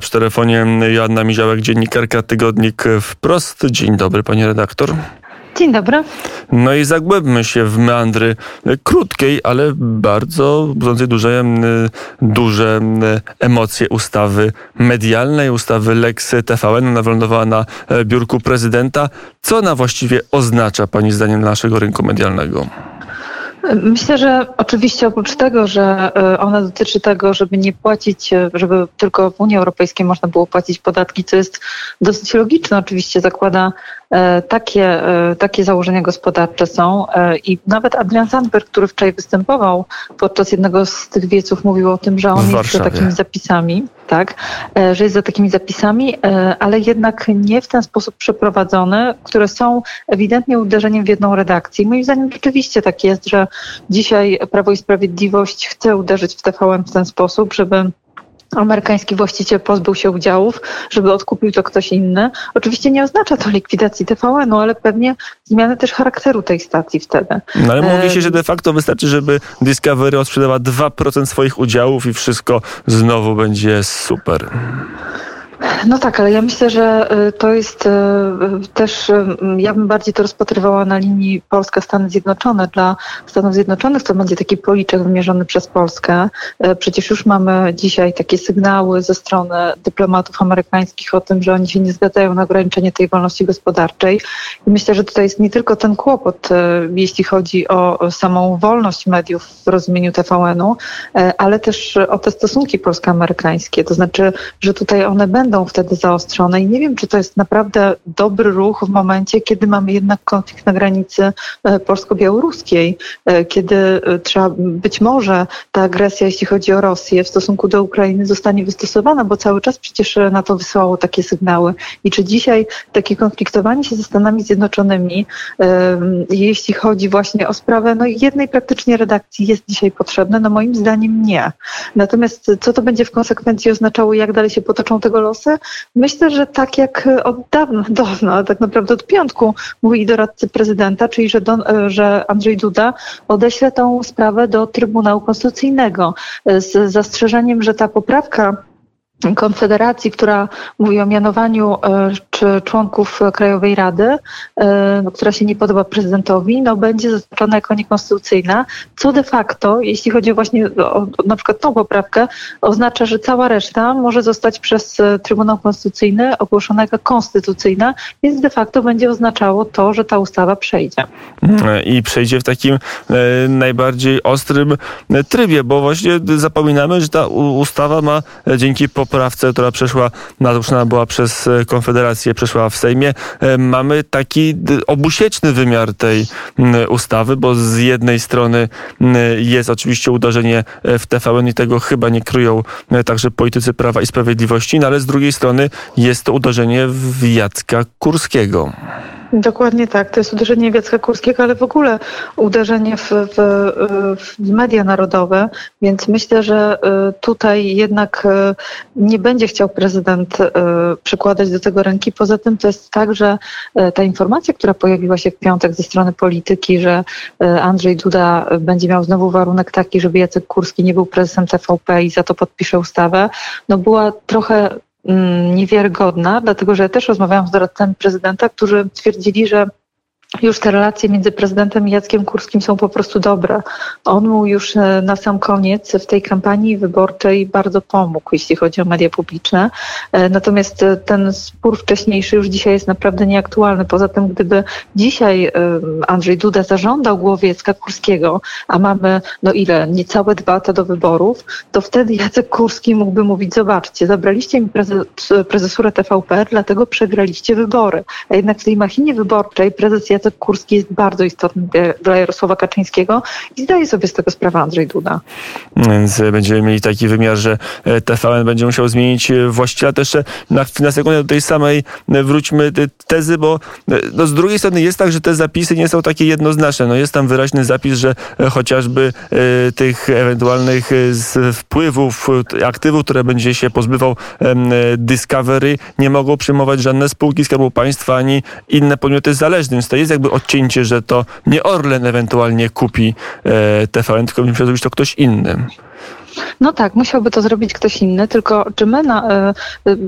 Przy telefonie Joanna Miziołek, dziennikarka Tygodnik Wprost. Dzień dobry, panie redaktor. Dzień dobry. No i zagłębmy się w meandry krótkiej, ale bardzo budzącej duże, duże emocje ustawy medialnej, ustawy Lex TVN. Ona wylądowała na biurku prezydenta. Co ona właściwie oznacza, pani zdaniem, dla naszego rynku medialnego? Myślę, że oczywiście oprócz tego, że e, ona dotyczy tego, żeby nie płacić, e, żeby tylko w Unii Europejskiej można było płacić podatki, co jest dosyć logiczne, oczywiście zakłada e, takie, takie założenia gospodarcze są i nawet Adrian Sandberg, który wczoraj występował podczas jednego z tych wieców mówił o tym, że on jest za takimi zapisami, tak, że jest za takimi zapisami, ale jednak nie w ten sposób przeprowadzone, które są ewidentnie uderzeniem w jedną redakcję. Moim zdaniem rzeczywiście tak jest, że Dzisiaj Prawo i Sprawiedliwość chce uderzyć w TVN w ten sposób, żeby amerykański właściciel pozbył się udziałów, żeby odkupił to ktoś inny. Oczywiście nie oznacza to likwidacji TVN-u, ale pewnie zmiany też charakteru tej stacji wtedy. No ale mówi się, że de facto wystarczy, żeby Discovery odsprzedała 2% swoich udziałów i wszystko znowu będzie super. No tak, ale ja myślę, że y, to jest y, też, y, ja bym bardziej to rozpatrywała na linii Polska-Stany Zjednoczone. Dla Stanów Zjednoczonych to będzie taki policzek wymierzony przez Polskę. Przecież już mamy dzisiaj takie sygnały ze strony dyplomatów amerykańskich o tym, że oni się nie zgadzają na ograniczenie tej wolności gospodarczej. I myślę, że tutaj jest nie tylko ten kłopot, jeśli chodzi o samą wolność mediów w rozumieniu TVN-u, ale też o te stosunki polsko-amerykańskie. To znaczy, że tutaj one będą wtedy zaostrzone i nie wiem, czy to jest naprawdę dobry ruch w momencie, kiedy mamy jednak konflikt na granicy e, polsko-białoruskiej, e, kiedy e, trzeba być może ta agresja, jeśli chodzi o Rosję w stosunku do Ukrainy zostanie wystosowana, bo cały czas przecież na to wysyłało takie sygnały. I czy dzisiaj takie konfliktowanie się ze Stanami Zjednoczonymi, jeśli chodzi właśnie o sprawę no jednej praktycznie redakcji jest dzisiaj potrzebne? No moim zdaniem nie. Natomiast co to będzie w konsekwencji oznaczało, jak dalej się potoczą tego losy? Myślę, że tak jak od dawna, dawna, tak naprawdę od piątku mówi doradcy prezydenta, czyli że, Don, że Andrzej Duda odeśle tą sprawę do Trybunału Konstytucyjnego z zastrzeżeniem, że ta poprawka Konfederacji, która mówi o mianowaniu e, czy członków Krajowej Rady, e, no, która się nie podoba prezydentowi, no, będzie zaznaczona jako niekonstytucyjna, co de facto, jeśli chodzi właśnie o na przykład tą poprawkę, oznacza, że cała reszta może zostać przez e, Trybunał Konstytucyjny ogłoszona jako konstytucyjna, więc de facto będzie oznaczało to, że ta ustawa przejdzie. I przejdzie w takim najbardziej ostrym trybie, bo właśnie zapominamy, że ta ustawa ma dzięki po poprawce, która przeszła, naruszona była przez e, Konfederację, przeszła w Sejmie, e, mamy taki obusieczny wymiar tej ustawy, bo z jednej strony jest oczywiście uderzenie e, w TVN i tego chyba nie kryją także politycy Prawa i Sprawiedliwości, no ale z drugiej strony jest to uderzenie w Jacka Kurskiego. Dokładnie tak. To jest uderzenie Wiacka Kurskiego, ale w ogóle uderzenie w, w, w, media narodowe, więc myślę, że y, tutaj jednak y, nie będzie chciał prezydent y, przykładać do tego ręki. Poza tym to jest tak, że ta informacja, która pojawiła się w piątek ze strony polityki, że Andrzej Duda będzie miał znowu warunek taki, żeby Jacek Kurski nie był prezesem TVP i za to podpisze ustawę, no była trochę niewiarygodna, dlatego że ja też rozmawiałam z doradcami prezydenta, którzy twierdzili, że już te relacje między prezydentem i Jackiem Kurskim są po prostu dobre. On mu już e, na sam koniec w tej kampanii wyborczej bardzo pomógł, jeśli chodzi o media publiczne. E, natomiast e, ten spór wcześniejszy już dzisiaj jest naprawdę nieaktualny. Poza tym, gdyby dzisiaj Andrzej Duda zażądał głowy Jacka Kurskiego, a mamy no ile, niecałe dwa lata do wyborów, to wtedy Jacek Kurski mógłby mówić, zobaczcie, zabraliście mi prezes, prezesurę TVP, dlatego przegraliście wybory. A jednak w tej machinie wyborczej prezes Jacek Jacek Kurski jest bardzo istotny dla Jarosława Kaczyńskiego i zdaje sobie z tego sprawę Andrzej Duda. Więc będziemy mieli taki wymiar, że e, TVN będzie musiał zmienić e, właściciela. Też na, na sekundę do tej samej e, wróćmy tezy, bo no, z drugiej strony jest tak, że te zapisy nie są takie jednoznaczne. No, jest tam wyraźny zapis, że chociażby tych ewentualnych wpływów, aktywów, które będzie się pozbywał Discovery, nie mogą przyjmować żadne spółki Skarbu Państwa ani inne podmioty zależne. Więc to jest jakby odcięcie, że to nie Orlen ewentualnie kupi e, TVN, tylko musi zrobić to ktoś inny. No tak, musiałby to zrobić ktoś inny, tylko czy my, na,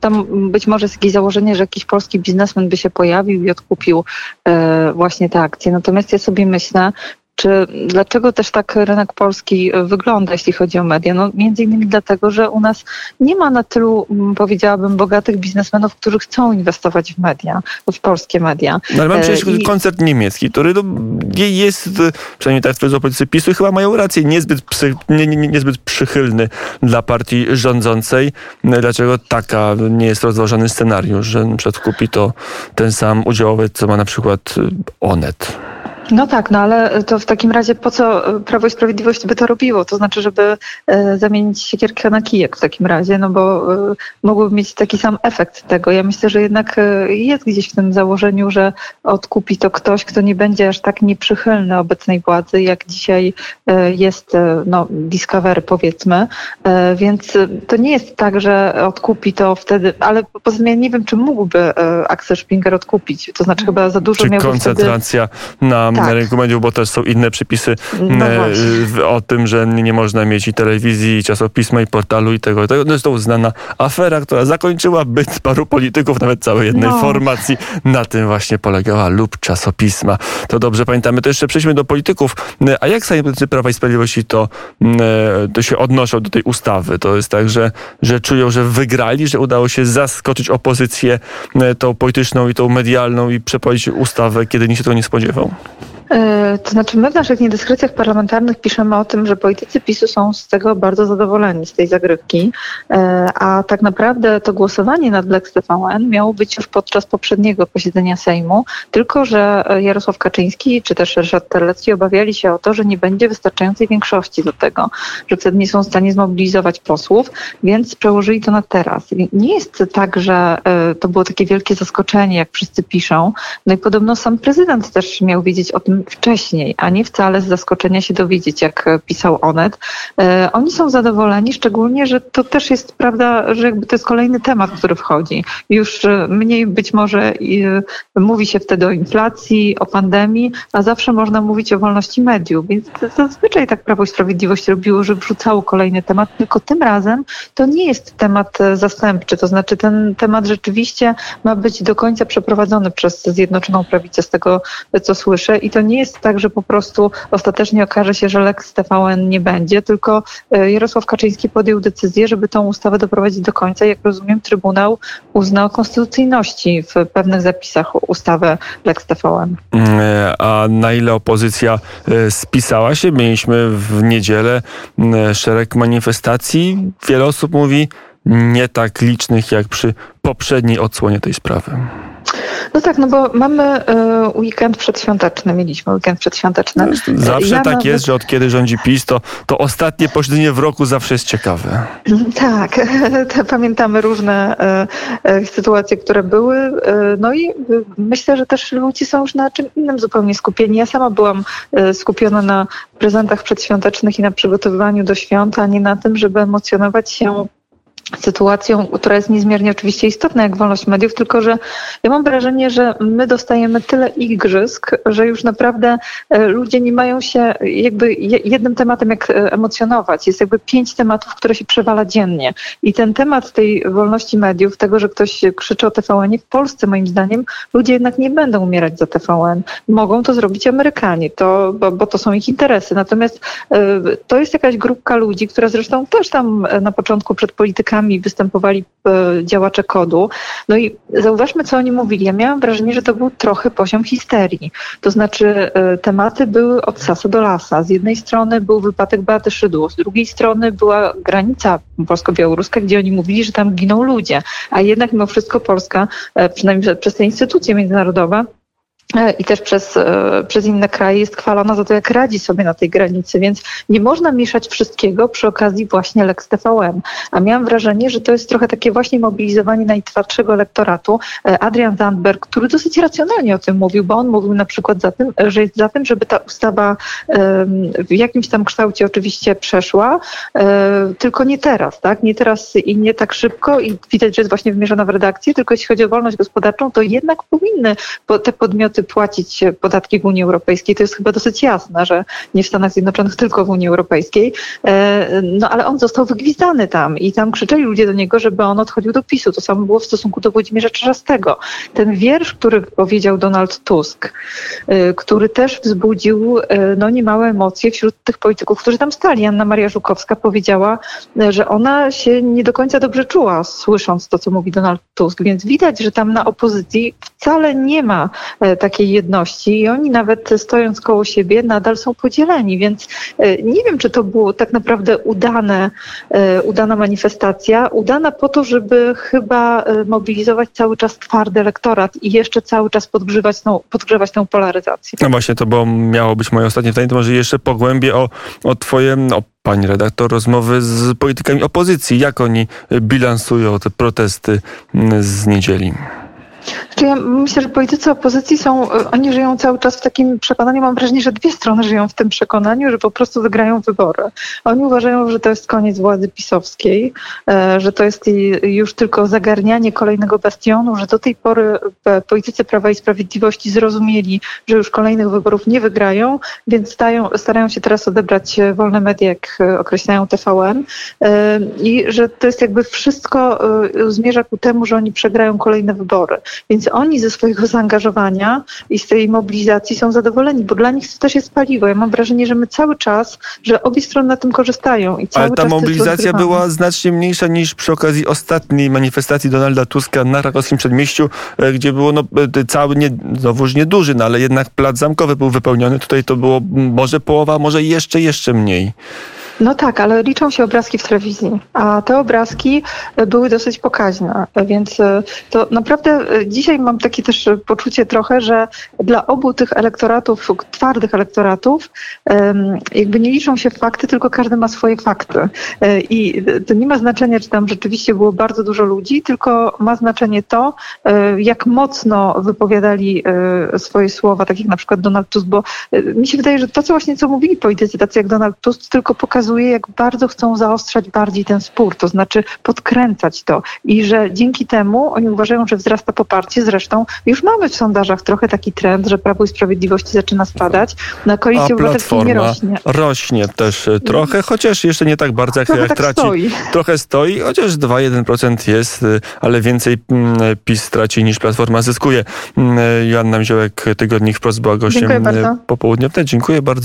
tam być może jest jakieś założenie, że jakiś polski biznesmen by się pojawił i odkupił właśnie te akcje. Natomiast ja sobie myślę, czy dlaczego też tak rynek polski wygląda, jeśli chodzi o media? No między innymi dlatego, że u nas nie ma na tylu, mm, powiedziałabym, bogatych biznesmenów, którzy chcą inwestować w media, w polskie media. No, ale mam przecież I... koncert niemiecki, który no, jest, przynajmniej tak twierdzą politycy PiSu, chyba mają rację, niezbyt, psy, nie, nie, niezbyt przychylny dla partii rządzącej. Dlaczego taka nie jest rozważany scenariusz, że przedkupi to ten sam udziałowiec, co ma na przykład Onet? No tak, no ale to w takim razie po co Prawo i Sprawiedliwość by to robiło? To znaczy, żeby e, zamienić siekierkę na kijek w takim razie, no bo e, mogłoby mieć taki sam efekt tego. Ja myślę, że jednak e, jest gdzieś w tym założeniu, że odkupi to ktoś, kto nie będzie aż tak nieprzychylny obecnej władzy, jak dzisiaj jest no, Discovery powiedzmy. Więc to nie jest tak, że odkupi to wtedy, ale poza tym ja nie wiem, czy mógłby Axel Springer odkupić. To znaczy chyba za dużo miał koncentracja wtedy... na tak. rynku mediów, bo też są inne przepisy no e, o tym, że nie można mieć i telewizji, i czasopisma, i portalu, i tego. To jest to uznana afera, która zakończyła byt paru polityków, nawet całej jednej no. formacji. Na tym właśnie polegała lub czasopisma. To dobrze pamiętamy. To jeszcze przejdźmy do polityków. A jak sami politycy Prawa i Sprawiedliwości to, to się odnoszą do tej ustawy? To jest tak, że, że czują, że wygrali, że udało się zaskoczyć opozycję tą polityczną i tą medialną i przeprowadzić ustawę, kiedy nikt się tego nie spodziewał? E, to znaczy, my w naszych niedyskrecjach parlamentarnych piszemy o tym, że politycy PiSu są z tego bardzo zadowoleni, z tej zagrywki, e, a tak naprawdę to głosowanie nad Lex TVN miało być już podczas poprzedniego posiedzenia Sejmu, tylko że Jarosław Kaczyński czy też Ryszard Terlecki obawiali się o to, że nie będzie wystarczającej większości do tego, że wtedy nie są w stanie zmobilizować posłów, więc przełożyli to na teraz. Nie jest tak, że e, to było takie wielkie zaskoczenie, jak wszyscy piszą. No i podobno sam prezydent też miał wiedzieć o tym wcześniej, a nie wcale z zaskoczenia się dowiedzieć, jak pisał Onet. E, oni są zadowoleni, szczególnie, że to też jest prawda, że jakby to jest kolejny temat, który wchodzi. Już e, mniej być może e, mówi się wtedy o inflacji, o pandemii, a zawsze można mówić o wolności mediów, więc zazwyczaj tak Prawo i Sprawiedliwość robiło, że wrzucało kolejny temat, tylko tym razem to nie jest temat zastępczy, to znaczy ten temat rzeczywiście ma być do końca przeprowadzony przez Zjednoczoną Prawicę z tego, co słyszę i to nie jest tak, że po prostu ostatecznie okaże się, że Lex TVN nie będzie, tylko e, Jarosław Kaczyński podjął decyzję, żeby tą ustawę doprowadzić do końca. Jak rozumiem, Trybunał uznał konstytucyjności w pewnych zapisach ustawy Lex TVN. E, a na ile opozycja e, spisała się? Mieliśmy w niedzielę szereg manifestacji. Wiele osób mówi nie tak licznych jak przy poprzedniej odsłonie tej sprawy. No tak, no bo mamy y, weekend przedświąteczny, mieliśmy weekend przedświąteczny. Zawsze ja tak nawet... jest, że od kiedy rządzi PiS, to, to ostatnie posiedzenie w roku zawsze jest ciekawe. Tak, pamiętamy różne y, y, sytuacje, które były. no i myślę, że też ludzie są już na czym innym zupełnie skupieni. Ja sama byłam skupiona na prezentach przedświątecznych i na przygotowywaniu do świąt, a nie na tym, żeby emocjonować się sytuacją, która jest niezmiernie oczywiście istotna jak wolność mediów, tylko że ja mam wrażenie, że my dostajemy tyle igrzysk, że już naprawdę e, ludzie nie mają się jakby jednym tematem jak e, emocjonować. Jest jakby pięć tematów, które się przewala dziennie. I ten temat tej wolności mediów, tego, że ktoś krzyczy o TVN, w Polsce moim zdaniem ludzie jednak nie będą umierać za TVN. Mogą to zrobić Amerykanie, to, bo, bo to są ich interesy. Natomiast y, to jest jakaś grupka ludzi, która zresztą też tam na początku przed politykami występowali e, działacze kodu. No i zauważmy, co oni mówili. Ja miałam wrażenie, że to był trochę poziom histerii. To znaczy e, tematy były od sasa do lasa. Z jednej strony był wypadek Beaty Szydło, z drugiej strony była granica polsko-białoruska, gdzie oni mówili, że tam giną ludzie. A jednak mimo wszystko Polska, e, przynajmniej przez te instytucje międzynarodowe, i też przez, e, przez inne kraje jest chwalona za to, jak radzi sobie na tej granicy, więc nie można mieszać wszystkiego przy okazji właśnie Lex TVN. A miałam wrażenie, że to jest trochę takie właśnie mobilizowanie najtwardszego elektoratu. E, Adrian Zandberg, który dosyć racjonalnie o tym mówił, bo on mówił na przykład za tym, że jest za tym, żeby ta ustawa w jakimś tam kształcie oczywiście przeszła, tylko nie teraz, tak? Nie teraz i nie tak szybko i widać, że jest właśnie wymierzona w redakcję, tylko jeśli chodzi o wolność gospodarczą, to jednak powinny te podmioty płacić podatki w Unii Europejskiej. To jest chyba dosyć jasne, że nie w Stanach Zjednoczonych, tylko w Unii Europejskiej. No ale on został wygwizdany tam i tam krzyczeli ludzie do niego, żeby on odchodził do PiSu. To samo było w stosunku do Włodzimierza Czarzastego. Ten wiersz, który powiedział Donald Tusk, który też wzbudził no, niemałe emocje wśród tych polityków, którzy tam stali. Anna Maria Żukowska powiedziała, że ona się nie do końca dobrze czuła, słysząc to, co mówi Donald Tusk, więc widać, że tam na opozycji wcale nie ma e, takiej jedności i oni nawet stojąc koło siebie nadal są podzieleni, więc e, nie wiem, czy to było tak naprawdę udane, e, udana manifestacja, udana po to, żeby chyba mobilizować cały czas twardy elektorat i jeszcze cały czas podgrzewać tą, podgrzewać tą polaryzację. No właśnie, to było, miało być moje ostatnie pytanie, to może jeszcze pogłębię o, o twoje, o pani redaktor, rozmowy z politykami opozycji. Jak oni bilansują te protesty z niedzieli? Znaczy ja myślę, że politycy opozycji są, oni żyją cały czas w takim przekonaniu, mam wrażenie, że dwie strony żyją w tym przekonaniu, że po prostu wygrają wybory. Oni uważają, że to jest koniec władzy pisowskiej, e, że to jest już tylko zagarnianie kolejnego bastionu, że do tej pory e, politycy Prawa i Sprawiedliwości zrozumieli, że już kolejnych wyborów nie wygrają, więc stają, starają się teraz odebrać wolne media, jak określają TVN e, i że to jest jakby wszystko zmierza ku temu, że oni przegrają kolejne wybory. Więc oni ze swojego zaangażowania i z tej mobilizacji są zadowoleni, bo dla nich to też jest paliwo. Ja mam wrażenie, że my cały czas, że obie strony na tym korzystają. I cały Ale ta mobilizacja była znacznie mniejsza niż przy okazji ostatniej manifestacji Donalda Tuska na krakowskim przedmieściu, e, gdzie było no, e, cały, nie, znowuż nieduży, no, ale jednak plac zamkowy był wypełniony. Tutaj to było może połowa, może jeszcze, jeszcze mniej. No tak, ale liczą się obrazki w telewizji, a te obrazki e, były dosyć pokaźne, więc e, to naprawdę e, dzisiaj mam takie też poczucie trochę, że dla obu tych elektoratów, twardych elektoratów, jakby nie liczą się fakty, tylko każdy ma swoje fakty. I to nie ma znaczenia, czy tam rzeczywiście było bardzo dużo ludzi, tylko ma znaczenie to, jak mocno wypowiadali swoje słowa, tak jak na przykład Donald Tusk, bo mi się wydaje, że to, co właśnie co mówili politycy, tacy jak Donald Tusk, tylko pokazuje, pokazuje, jak bardzo chcą zaostrzać bardziej ten spór, to znaczy podkręcać to i że dzięki temu oni uważają, że wzrasta poparcie. Zresztą już mamy w sondażach trochę taki trend, że Prawo i Sprawiedliwości zaczyna spadać. Na koalicji obywatelskiej nie rośnie. Rośnie też trochę, chociaż jeszcze nie tak bardzo jak, jak tak traci. Stoi. Trochę stoi, chociaż 2-1% jest, ale więcej mm, PiS traci niż Platforma zyskuje. Mm, Joanna Miziołek, Tygodnik Wprost była gościem popołudniowym. Dziękuję bardzo.